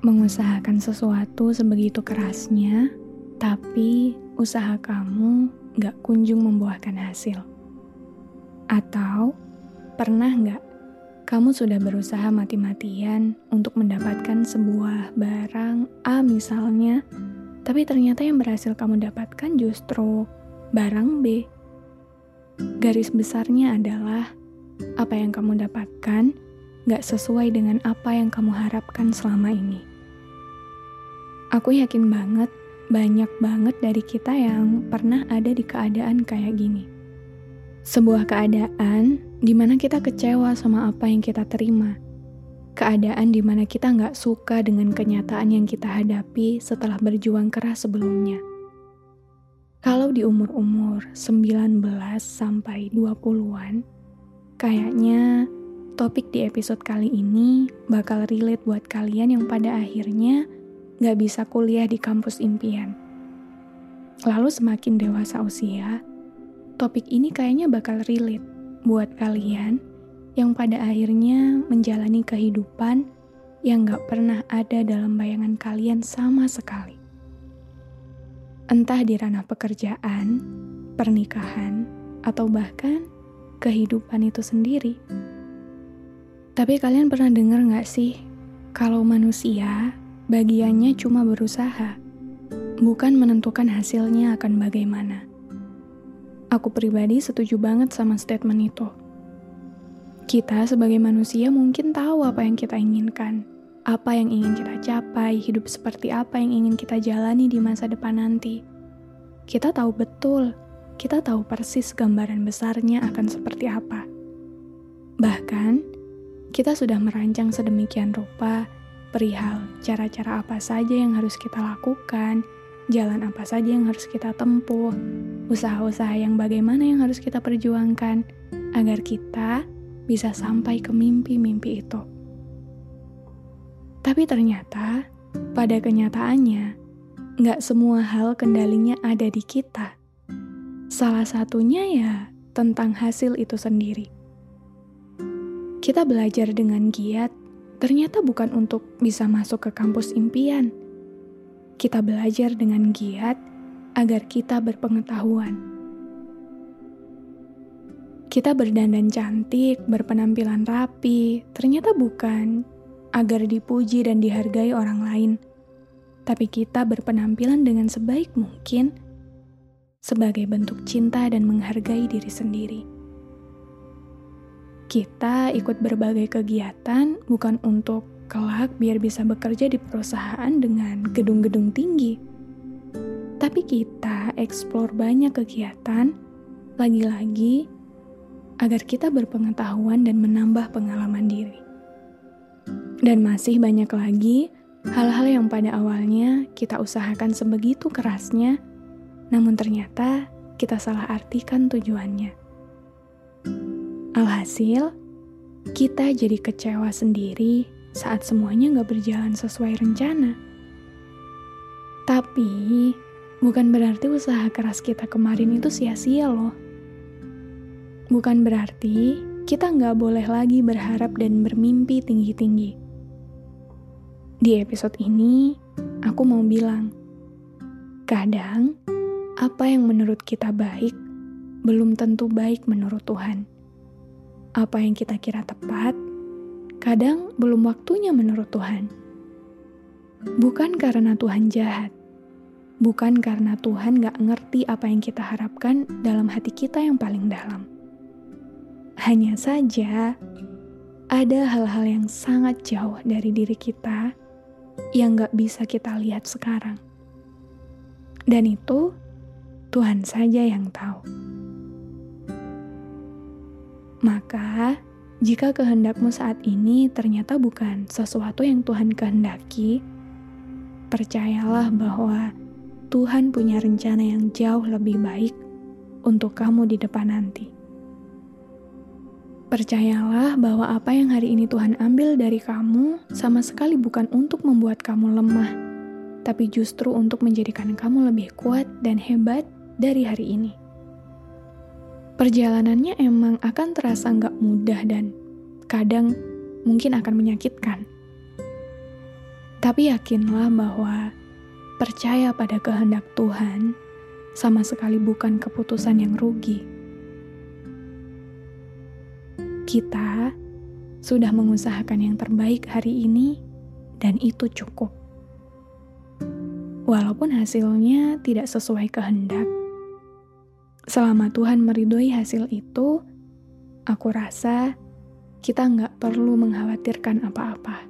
mengusahakan sesuatu sebegitu kerasnya, tapi usaha kamu gak kunjung membuahkan hasil. Atau pernah gak kamu sudah berusaha mati-matian untuk mendapatkan sebuah barang A misalnya, tapi ternyata yang berhasil kamu dapatkan justru barang B. Garis besarnya adalah apa yang kamu dapatkan gak sesuai dengan apa yang kamu harapkan selama ini. Aku yakin banget, banyak banget dari kita yang pernah ada di keadaan kayak gini. Sebuah keadaan di mana kita kecewa sama apa yang kita terima. Keadaan di mana kita nggak suka dengan kenyataan yang kita hadapi setelah berjuang keras sebelumnya. Kalau di umur-umur 19 sampai 20-an, kayaknya topik di episode kali ini bakal relate buat kalian yang pada akhirnya gak bisa kuliah di kampus impian. Lalu semakin dewasa usia, topik ini kayaknya bakal relate buat kalian yang pada akhirnya menjalani kehidupan yang gak pernah ada dalam bayangan kalian sama sekali. Entah di ranah pekerjaan, pernikahan, atau bahkan kehidupan itu sendiri. Tapi kalian pernah dengar gak sih kalau manusia bagiannya cuma berusaha, bukan menentukan hasilnya akan bagaimana. Aku pribadi setuju banget sama statement itu. Kita sebagai manusia mungkin tahu apa yang kita inginkan, apa yang ingin kita capai, hidup seperti apa yang ingin kita jalani di masa depan nanti. Kita tahu betul, kita tahu persis gambaran besarnya akan seperti apa. Bahkan, kita sudah merancang sedemikian rupa perihal cara-cara apa saja yang harus kita lakukan, jalan apa saja yang harus kita tempuh, usaha-usaha yang bagaimana yang harus kita perjuangkan, agar kita bisa sampai ke mimpi-mimpi itu. Tapi ternyata, pada kenyataannya, nggak semua hal kendalinya ada di kita. Salah satunya ya tentang hasil itu sendiri. Kita belajar dengan giat ternyata bukan untuk bisa masuk ke kampus impian. Kita belajar dengan giat agar kita berpengetahuan. Kita berdandan cantik, berpenampilan rapi, ternyata bukan agar dipuji dan dihargai orang lain, tapi kita berpenampilan dengan sebaik mungkin sebagai bentuk cinta dan menghargai diri sendiri. Kita ikut berbagai kegiatan bukan untuk kelak biar bisa bekerja di perusahaan dengan gedung-gedung tinggi. Tapi kita eksplor banyak kegiatan, lagi-lagi agar kita berpengetahuan dan menambah pengalaman diri. Dan masih banyak lagi hal-hal yang pada awalnya kita usahakan sebegitu kerasnya, namun ternyata kita salah artikan tujuannya. Alhasil, kita jadi kecewa sendiri saat semuanya gak berjalan sesuai rencana. Tapi, bukan berarti usaha keras kita kemarin itu sia-sia loh. Bukan berarti kita nggak boleh lagi berharap dan bermimpi tinggi-tinggi. Di episode ini, aku mau bilang, kadang apa yang menurut kita baik belum tentu baik menurut Tuhan apa yang kita kira tepat, kadang belum waktunya menurut Tuhan. Bukan karena Tuhan jahat, bukan karena Tuhan gak ngerti apa yang kita harapkan dalam hati kita yang paling dalam. Hanya saja, ada hal-hal yang sangat jauh dari diri kita yang gak bisa kita lihat sekarang. Dan itu Tuhan saja yang tahu. Maka, jika kehendakmu saat ini ternyata bukan sesuatu yang Tuhan kehendaki, percayalah bahwa Tuhan punya rencana yang jauh lebih baik untuk kamu di depan nanti. Percayalah bahwa apa yang hari ini Tuhan ambil dari kamu sama sekali bukan untuk membuat kamu lemah, tapi justru untuk menjadikan kamu lebih kuat dan hebat dari hari ini. Perjalanannya emang akan terasa nggak mudah dan kadang mungkin akan menyakitkan. Tapi yakinlah bahwa percaya pada kehendak Tuhan sama sekali bukan keputusan yang rugi. Kita sudah mengusahakan yang terbaik hari ini, dan itu cukup. Walaupun hasilnya tidak sesuai kehendak, selama Tuhan meridhoi hasil itu, aku rasa kita nggak perlu mengkhawatirkan apa-apa.